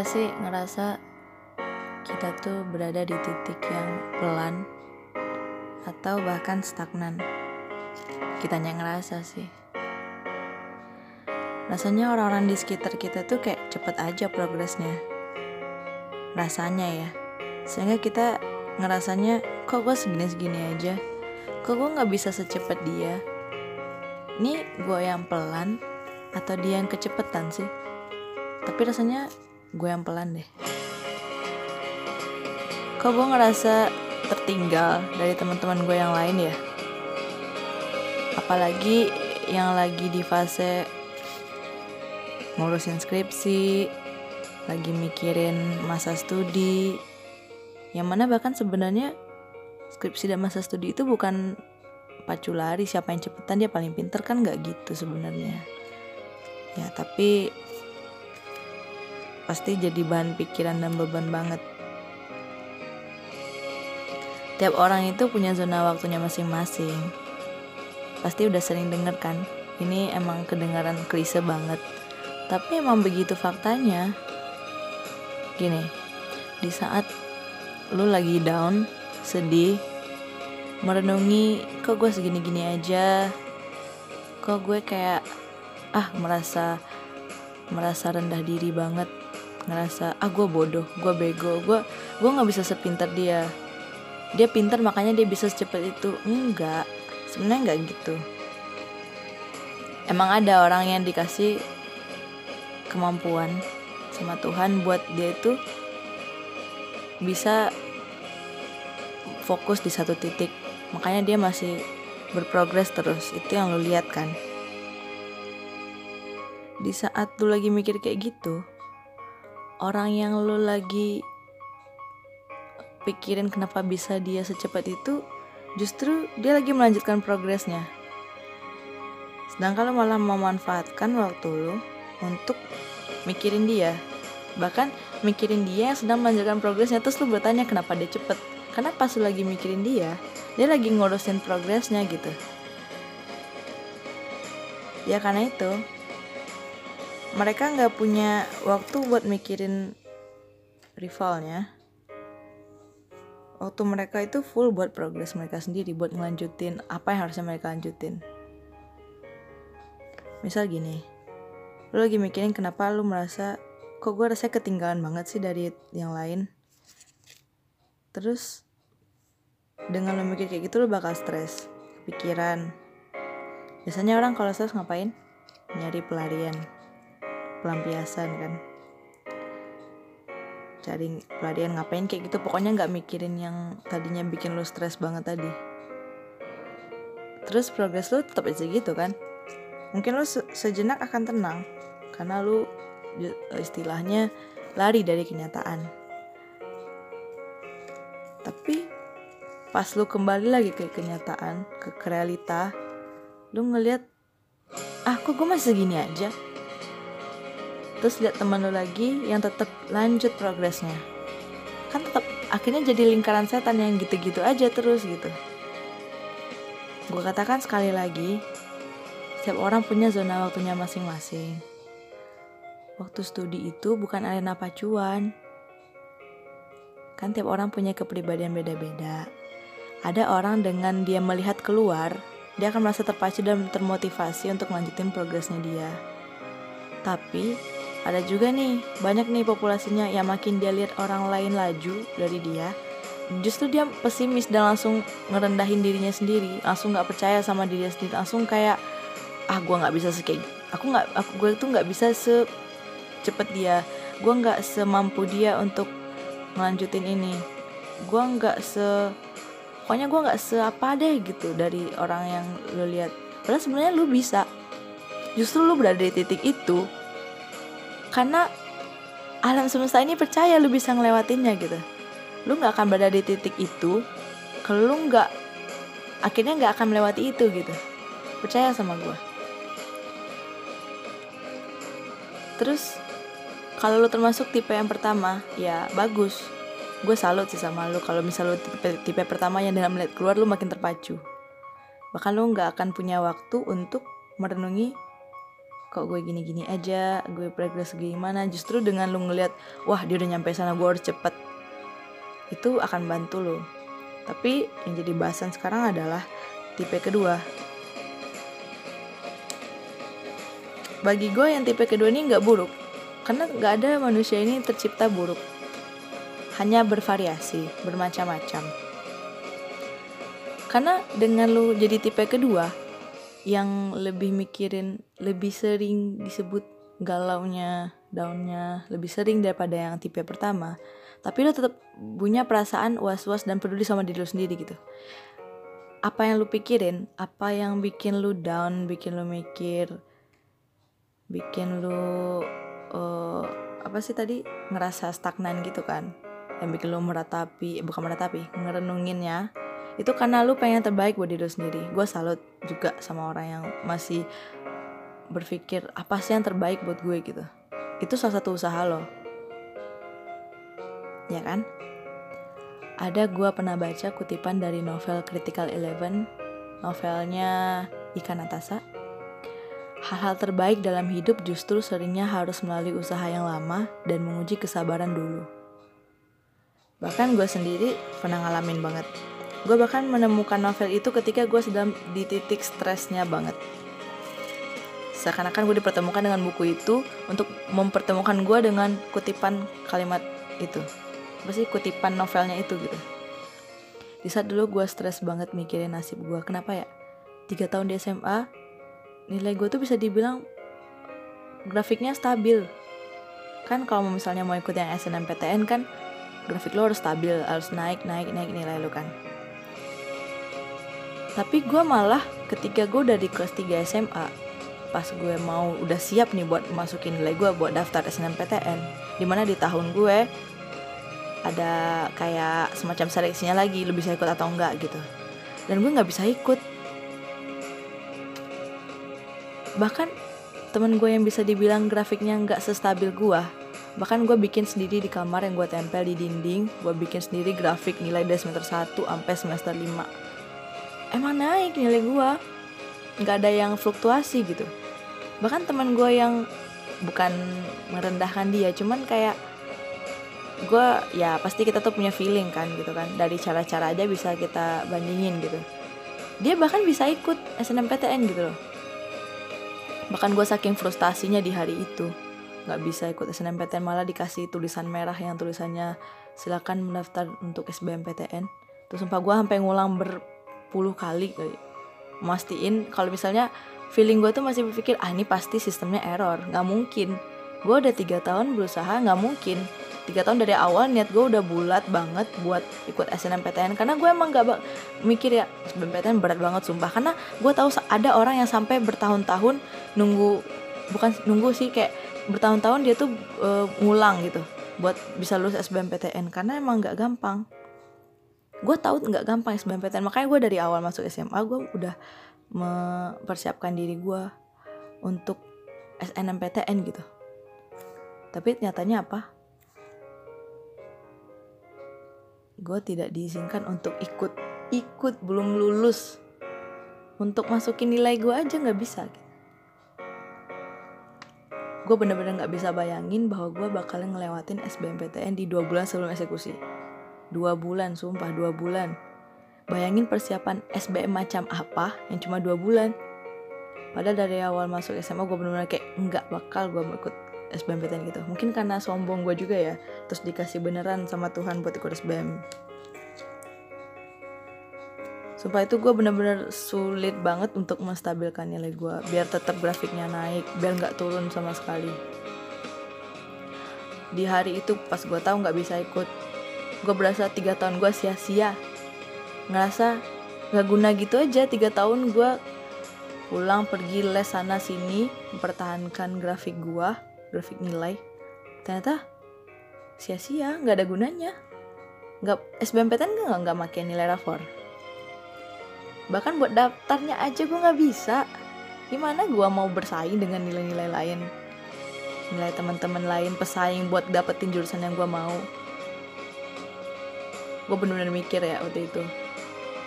Hai, pernah gak sih ngerasa kita tuh berada di titik yang pelan atau bahkan stagnan? Kita yang ngerasa sih. Rasanya orang-orang di sekitar kita tuh kayak cepet aja progresnya. Rasanya ya. Sehingga kita ngerasanya kok gue segini-segini aja. Kok gue gak bisa secepat dia. Ini gue yang pelan atau dia yang kecepetan sih tapi rasanya gue yang pelan deh. Kok gue ngerasa tertinggal dari teman-teman gue yang lain ya? Apalagi yang lagi di fase ngurusin skripsi lagi mikirin masa studi. Yang mana bahkan sebenarnya skripsi dan masa studi itu bukan pacu lari siapa yang cepetan dia paling pinter kan nggak gitu sebenarnya. Ya tapi pasti jadi bahan pikiran dan beban banget. Tiap orang itu punya zona waktunya masing-masing. Pasti udah sering denger kan? Ini emang kedengaran klise banget. Tapi emang begitu faktanya. Gini di saat lu lagi down sedih merenungi kok gue segini-gini aja? Kok gue kayak ah merasa merasa rendah diri banget ngerasa ah gue bodoh gue bego gue gue nggak bisa sepintar dia. Dia pintar makanya dia bisa secepat itu. Enggak sebenarnya enggak gitu. Emang ada orang yang dikasih kemampuan sama Tuhan buat dia itu bisa fokus di satu titik. Makanya dia masih berprogres terus. Itu yang lo lihat kan? Di saat lu lagi mikir kayak gitu orang yang lu lagi pikirin kenapa bisa dia secepat itu justru dia lagi melanjutkan progresnya. Sedangkan lu malah memanfaatkan waktu lu untuk mikirin dia. Bahkan mikirin dia yang sedang melanjutkan progresnya terus lu bertanya kenapa dia cepet? Karena pas lu lagi mikirin dia dia lagi ngurusin progresnya gitu. Ya karena itu mereka nggak punya waktu buat mikirin rivalnya. Waktu mereka itu full buat progres mereka sendiri buat ngelanjutin apa yang harusnya mereka lanjutin. Misal gini lu lagi mikirin kenapa lu merasa kok gue rasanya ketinggalan banget sih dari yang lain? Terus dengan lu mikir kayak gitu lu bakal stres kepikiran. Biasanya orang kalau stres ngapain? Nyari pelarian pelampiasan kan. Cari pelarian ngapain kayak gitu. Pokoknya nggak mikirin yang tadinya bikin lo stres banget tadi. Terus progres lo tetap aja gitu kan. Mungkin lo se sejenak akan tenang karena lo istilahnya lari dari kenyataan. Tapi pas lo kembali lagi ke kenyataan ke, realita lo ngelihat ah kok gue masih segini aja terus lihat teman lo lagi yang tetap lanjut progresnya. Kan tetap akhirnya jadi lingkaran setan yang gitu-gitu aja terus gitu. Gue katakan sekali lagi setiap orang punya zona waktunya masing-masing. Waktu studi itu bukan arena pacuan. Kan tiap orang punya kepribadian beda-beda. Ada orang dengan dia melihat keluar dia akan merasa terpacu dan termotivasi untuk melanjutin progresnya dia. Tapi ada juga nih banyak nih populasinya yang makin dia lihat orang lain laju dari dia. Justru dia pesimis dan langsung ngerendahin dirinya sendiri. Langsung nggak percaya sama dirinya sendiri. Langsung kayak ah gue nggak bisa sekek aku nggak aku gue tuh nggak bisa secepat dia. Gue nggak semampu dia untuk melanjutin ini. Gue nggak se pokoknya gue nggak seapa deh gitu dari orang yang lo lihat. Padahal sebenarnya lu bisa. Justru lu berada di titik itu karena alam semesta ini percaya lu bisa ngelewatinnya gitu. Lu nggak akan berada di titik itu kalau lu nggak akhirnya nggak akan melewati itu gitu. Percaya sama gue terus kalau lu termasuk tipe yang pertama ya bagus. Gue salut sih sama lu kalau misal lu tipe, tipe pertama yang dengan melihat keluar lu makin terpacu. Bahkan lu nggak akan punya waktu untuk merenungi kok gue gini-gini aja gue progres gimana. Justru dengan lu ngeliat wah dia udah nyampe sana gue harus cepet. Itu akan bantu lo tapi yang jadi bahasan sekarang adalah tipe kedua. Bagi gue yang tipe kedua ini nggak buruk karena nggak ada manusia ini tercipta buruk. Hanya bervariasi bermacam-macam. Karena dengan lu jadi tipe kedua yang lebih mikirin lebih sering disebut galaunya daunnya lebih sering daripada yang tipe pertama. Tapi lo tetap punya perasaan was-was dan peduli sama diri lo sendiri gitu. Apa yang lu pikirin? Apa yang bikin lu down bikin lu mikir? Bikin lu uh, apa sih tadi? Ngerasa stagnan gitu kan? Yang bikin lu meratapi bukan meratapi ngerenunginnya itu karena lu pengen terbaik buat diri lu sendiri. Gue salut juga sama orang yang masih berpikir apa sih yang terbaik buat gue? gitu. Itu salah satu usaha lo. Ya kan? Ada gue pernah baca kutipan dari novel Critical Eleven. Novelnya Ika Natasa Hal-hal terbaik dalam hidup justru seringnya harus melalui usaha yang lama dan menguji kesabaran dulu. Bahkan gue sendiri pernah ngalamin banget gue bahkan menemukan novel itu ketika gue sedang di titik stresnya banget. Seakan-akan gue dipertemukan dengan buku itu untuk mempertemukan gue dengan kutipan kalimat itu. Apa sih kutipan novelnya itu gitu. Di saat dulu gue stres banget mikirin nasib gue kenapa ya? Tiga tahun di SMA nilai gue tuh bisa dibilang grafiknya stabil. Kan kalau misalnya mau ikut yang SNMPTN kan grafik lo harus stabil harus naik naik naik nilai lo kan tapi gue malah ketika gue udah di kelas 3 SMA pas gue mau udah siap nih buat masukin nilai gue buat daftar SNMPTN di mana di tahun gue ada kayak semacam seleksinya lagi lu bisa ikut atau enggak gitu. Dan gue nggak bisa ikut. Bahkan temen gue yang bisa dibilang grafiknya nggak sestabil gue bahkan gue bikin sendiri di kamar yang gue tempel di dinding gue bikin sendiri grafik nilai dari semester 1 sampai semester 5 emang naik nilai gue nggak ada yang fluktuasi gitu. Bahkan teman gue yang bukan merendahkan dia cuman kayak gue ya pasti kita tuh punya feeling kan gitu kan. Dari cara-cara aja bisa kita bandingin gitu. Dia bahkan bisa ikut SNMPTN gitu loh. Bahkan gue saking frustasinya di hari itu nggak bisa ikut SNMPTN malah dikasih tulisan merah yang tulisannya silakan mendaftar untuk SBMPTN terus sumpah gue sampai ngulang ber 10 kali kali. Mastiin kalau misalnya feeling gue tuh masih berpikir ah ini pasti sistemnya error. Nggak mungkin. Gue udah tiga tahun berusaha nggak mungkin. Tiga tahun dari awal niat gue udah bulat banget buat ikut SNMPTN karena gue emang gak mikir ya SNMPTN berat banget sumpah. Karena gue tahu ada orang yang sampai bertahun-tahun nunggu bukan nunggu sih kayak bertahun-tahun dia tuh uh, ngulang gitu buat bisa lulus SBMPTN karena emang nggak gampang gue tahu nggak gampang SBMPTN makanya gue dari awal masuk SMA gue udah mempersiapkan diri gue untuk SNMPTN gitu. Tapi nyatanya apa? Gue tidak diizinkan untuk ikut ikut belum lulus. Untuk masukin nilai gue aja nggak bisa gitu. gue bener-bener nggak bisa bayangin bahwa gue bakalan ngelewatin SBMPTN di dua bulan sebelum eksekusi Dua bulan, sumpah dua bulan. Bayangin persiapan SBM macam apa yang cuma dua bulan. Padahal dari awal masuk SMA gue bener-bener kayak nggak bakal gue ikut SBMPTN gitu. Mungkin karena sombong gue juga ya. Terus dikasih beneran sama Tuhan buat ikut SBM. Sumpah itu gue bener-bener sulit banget untuk menstabilkan nilai gue Biar tetap grafiknya naik, biar nggak turun sama sekali Di hari itu pas gue tahu nggak bisa ikut gue berasa tiga tahun gue sia-sia. Ngerasa gak guna gitu aja tiga tahun gue pulang pergi les sana sini mempertahankan grafik gue grafik nilai. Ternyata sia-sia nggak ada gunanya. Nggak SBMPTN gue nggak nggak makin nilai rapor bahkan buat daftarnya aja gue nggak bisa. Gimana gue mau bersaing dengan nilai-nilai lain? Nilai teman-teman lain pesaing buat dapetin jurusan yang gue mau gue bener-bener mikir ya waktu itu.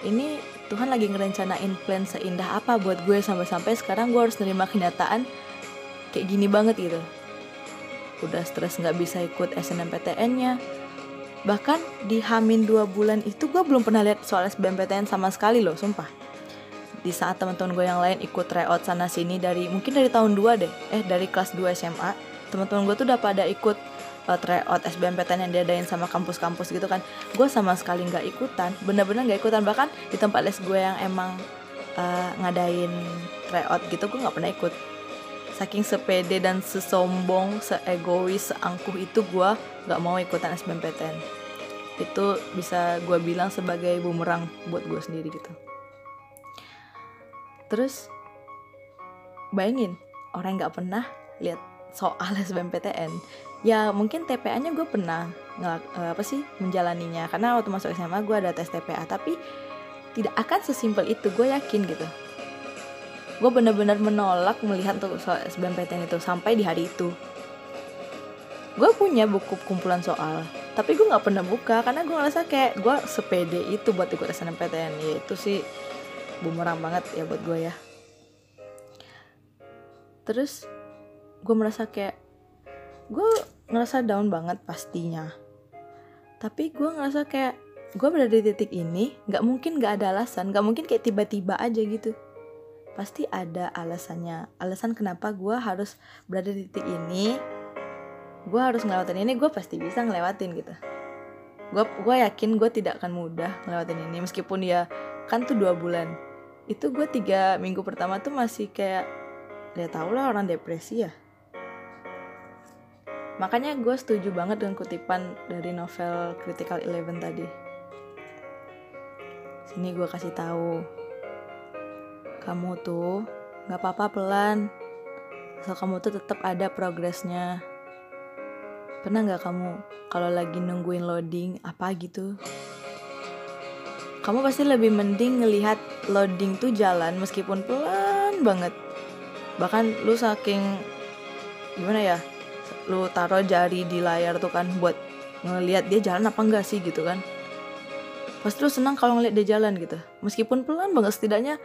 Ini Tuhan lagi ngerencanain plan seindah apa buat gue sampai-sampai sekarang gue harus nerima kenyataan kayak gini banget gitu. Udah stres nggak bisa ikut SNMPTN-nya bahkan di Hamin dua bulan itu gue belum pernah lihat soal SBMPTN sama sekali loh sumpah. Di saat teman-teman gue yang lain ikut tryout sana sini dari mungkin dari tahun 2 deh eh dari kelas 2 SMA teman-teman gue tuh udah pada ikut uh, tryout SBMPTN yang diadain sama kampus-kampus gitu kan. Gue sama sekali nggak ikutan bener-bener nggak ikutan. Bahkan di tempat les gue yang emang uh, ngadain tryout gitu gue nggak pernah ikut. Saking sepede dan sesombong seegois seangkuh itu gue nggak mau ikutan SBMPTN itu bisa gue bilang sebagai bumerang buat gue sendiri gitu. Terus bayangin orang nggak pernah lihat soal SBMPTN ya mungkin TPA-nya gue pernah ngelak, eh, apa sih menjalaninya. Karena waktu masuk SMA gue ada tes TPA tapi tidak akan sesimpel itu gue yakin gitu. Gue bener-bener menolak melihat tuh soal SBMPTN itu sampai di hari itu. Gue punya buku kumpulan soal tapi gue nggak pernah buka karena gue ngerasa kayak gue sepede itu buat ikut SNMPTN ya itu sih bumerang banget ya buat gue ya. Terus gue merasa kayak gue ngerasa down banget pastinya. Tapi gue ngerasa kayak gue berada di titik ini nggak mungkin nggak ada alasan nggak mungkin kayak tiba-tiba aja gitu. Pasti ada alasannya. Alasan kenapa gue harus berada di titik ini gue harus ngelewatin ini gue pasti bisa ngelewatin gitu. Gue gue yakin gue tidak akan mudah ngelewatin ini meskipun ya kan tuh dua bulan. Itu gue tiga minggu pertama tuh masih kayak ya tau lah orang depresi ya makanya gue setuju banget dengan kutipan dari novel Critical Eleven tadi. Sini gue kasih tahu kamu tuh nggak apa-apa pelan asal kamu tuh tetap ada progresnya. Pernah nggak kamu kalau lagi nungguin loading apa gitu? Kamu pasti lebih mending ngelihat loading tuh jalan meskipun pelan banget. Bahkan lu saking gimana ya lu taruh jari di layar tuh kan buat ngelihat dia jalan apa enggak sih gitu kan. Pasti lu senang kalau ngeliat dia jalan gitu. Meskipun pelan banget setidaknya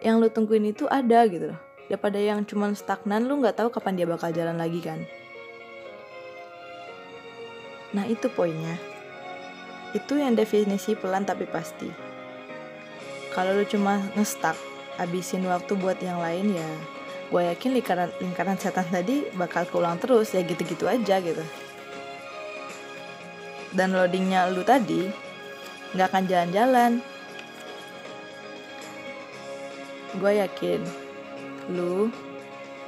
yang lu tungguin itu ada gitu daripada yang cuman stagnan lu nggak tahu kapan dia bakal jalan lagi kan. Nah itu poinnya. Itu yang definisi pelan tapi pasti. Kalau lu cuma ngestak abisin waktu buat yang lain ya gue yakin lingkaran lingkaran setan tadi bakal keulang terus ya gitu-gitu aja gitu. Dan loadingnya lu tadi nggak akan jalan-jalan. Gue yakin lu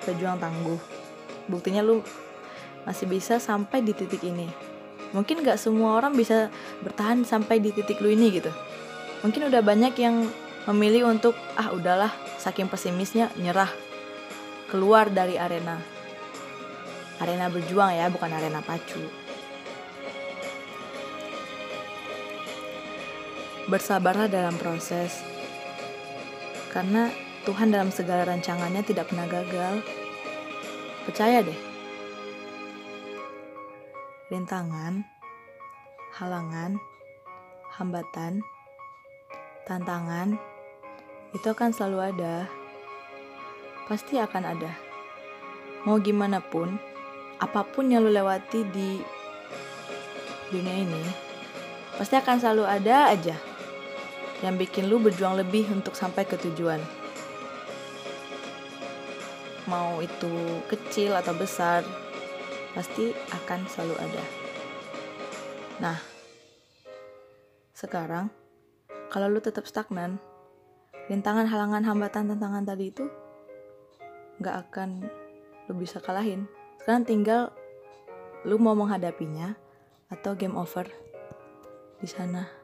pejuang tangguh. Buktinya lu masih bisa sampai di titik ini. Mungkin gak semua orang bisa bertahan sampai di titik lu ini gitu. Mungkin udah banyak yang memilih untuk ah udahlah saking pesimisnya nyerah keluar dari arena arena berjuang ya bukan arena pacu bersabarlah dalam proses karena Tuhan dalam segala rancangannya tidak pernah gagal. Percaya deh. Rintangan, halangan, hambatan, tantangan itu akan selalu ada. Pasti akan ada. Mau gimana pun, apa pun yang lu lewati di dunia ini, pasti akan selalu ada aja yang bikin lu berjuang lebih untuk sampai ke tujuan. Mau itu kecil atau besar, pasti akan selalu ada. Nah, sekarang kalau lu tetap stagnan, rintangan, halangan, hambatan, tantangan tadi itu nggak akan lu bisa kalahin. Sekarang tinggal lu mau menghadapinya atau game over di sana.